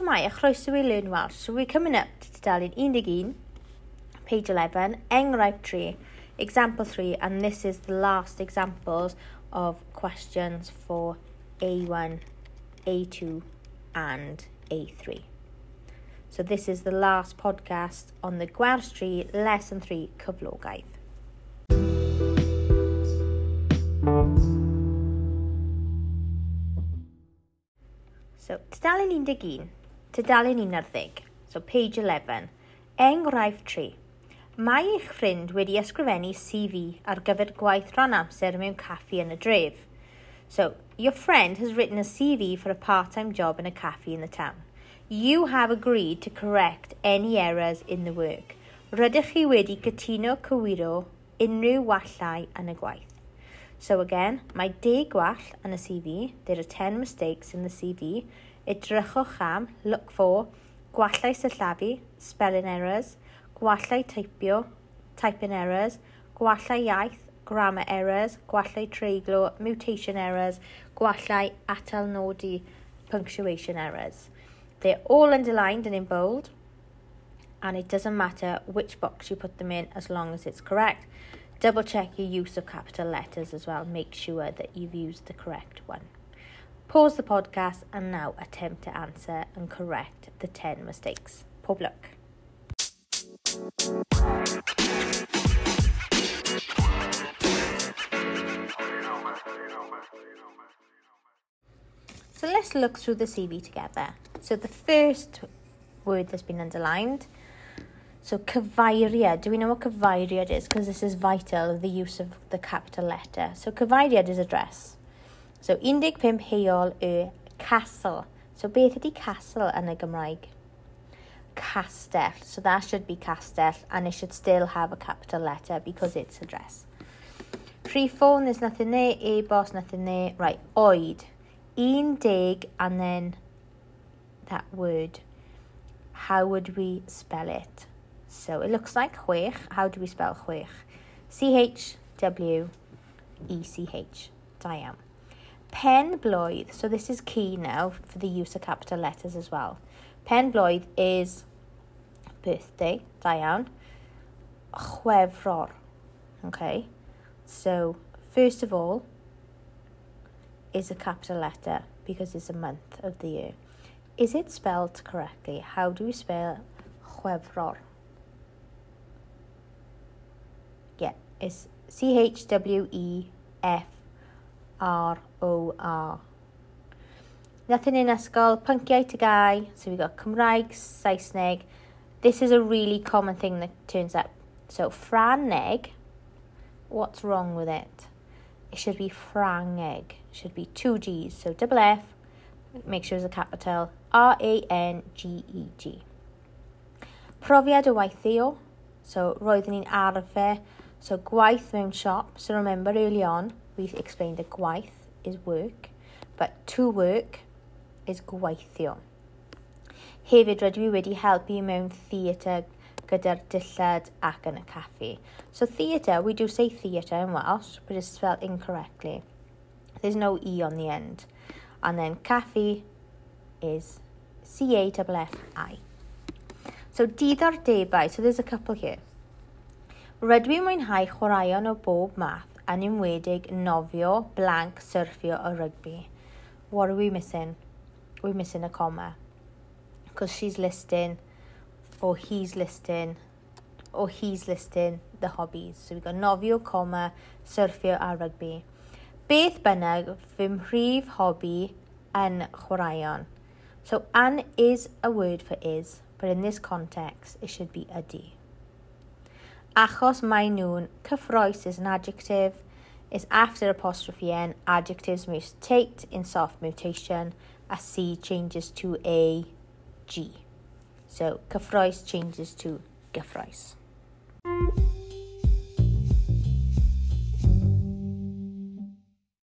Shemai a chroeso i Learn Welsh. So we're coming up to tudalen 11, page 11, enghraifft 3, example 3, and this is the last examples of questions for A1, A2 and A3. So this is the last podcast on the Gwers Tree Lesson 3 Cyflogaeth. So, tudalen 11, Tudalen 11, so page 11. Enghraifft 3. Mae eich ffrind wedi ysgrifennu CV ar gyfer gwaith rhan amser mewn caffi yn y dref. So, your friend has written a CV for a part-time job in a cafe in the town. You have agreed to correct any errors in the work. Rydych chi wedi cytuno cywiro unrhyw wallau yn y gwaith. So again, mae 10 gwall yn y CV. There are 10 mistakes in the CV. Edrychwch am, look for, gwallau syllafu, spelling errors, gwallau teipio, typing errors, gwallau iaith, grammar errors, gwallau treiglo, mutation errors, gwallau atalnodi, punctuation errors. They're all underlined and in bold, and it doesn't matter which box you put them in as long as it's correct. Double check your use of capital letters as well. Make sure that you've used the correct one. Pause the podcast and now attempt to answer and correct the 10 mistakes. Pob luck. So let's look through the CV together. So the first word that's been underlined So cyfeiriad, do we know what cyfeiriad is? Because this is vital, the use of the capital letter. So cyfeiriad is address. So 15 heol y castle. So beth ydy castle yn y Gymraeg? Castell. So that should be castell and it should still have a capital letter because it's address. Free phone, there's nothing there. E-boss, nothing there. Right, oed. Un dig and then that word. How would we spell it? So it looks like chwech. How do we spell chwech? C-H-W-E-C-H. Da iawn. Pen blwydd, so this is key now for the use of capital letters as well. Pen blwydd is birthday, da iawn. Chwefror, okay? So, first of all, is a capital letter because it's a month of the year. Is it spelled correctly? How do we spell chwefror? Yeah, it's C H W E F R O R. Nothing in ysgol, pynciau tygau, so we've got Cymraeg, Saesneg. This is a really common thing that turns up. So Franeg, what's wrong with it? It should be Frangeg, it should be two G's, so double F, make sure it's a capital, R-A-N-G-E-G. -E -G. Profiad o waithio, so roeddwn ni'n arfer So gwaith mewn siop. So remember early on, we explained that gwaith is work, but to work is gweithio. Hefyd rydw i wedi helpu mewn theatr gyda'r dillad ac yn y caffi. So theatre, we do say theatre in Welsh, but it's spelled incorrectly. There's no E on the end. And then caffi is C-A-F-F-I. So diddordebau, so there's a couple here. Rydw i'n mwynhau chwaraeon o bob math, yn ymwedig nofio, blank syrffio a rygbi. What are we missing? We're missing a comma. Because she's listing, or he's listing, or he's listing the hobbies. So we've got nofio, comma, syrffio a rygbi. Beth bynnag fy mhrif hobi yn chwaraeon. So an is a word for is, but in this context it should be ydy. Achos mae nhw'n cyffroes is an adjective, is after apostrophe n, adjectives mutate in soft mutation, a c changes to a g. So cyffroes changes to gyffroes.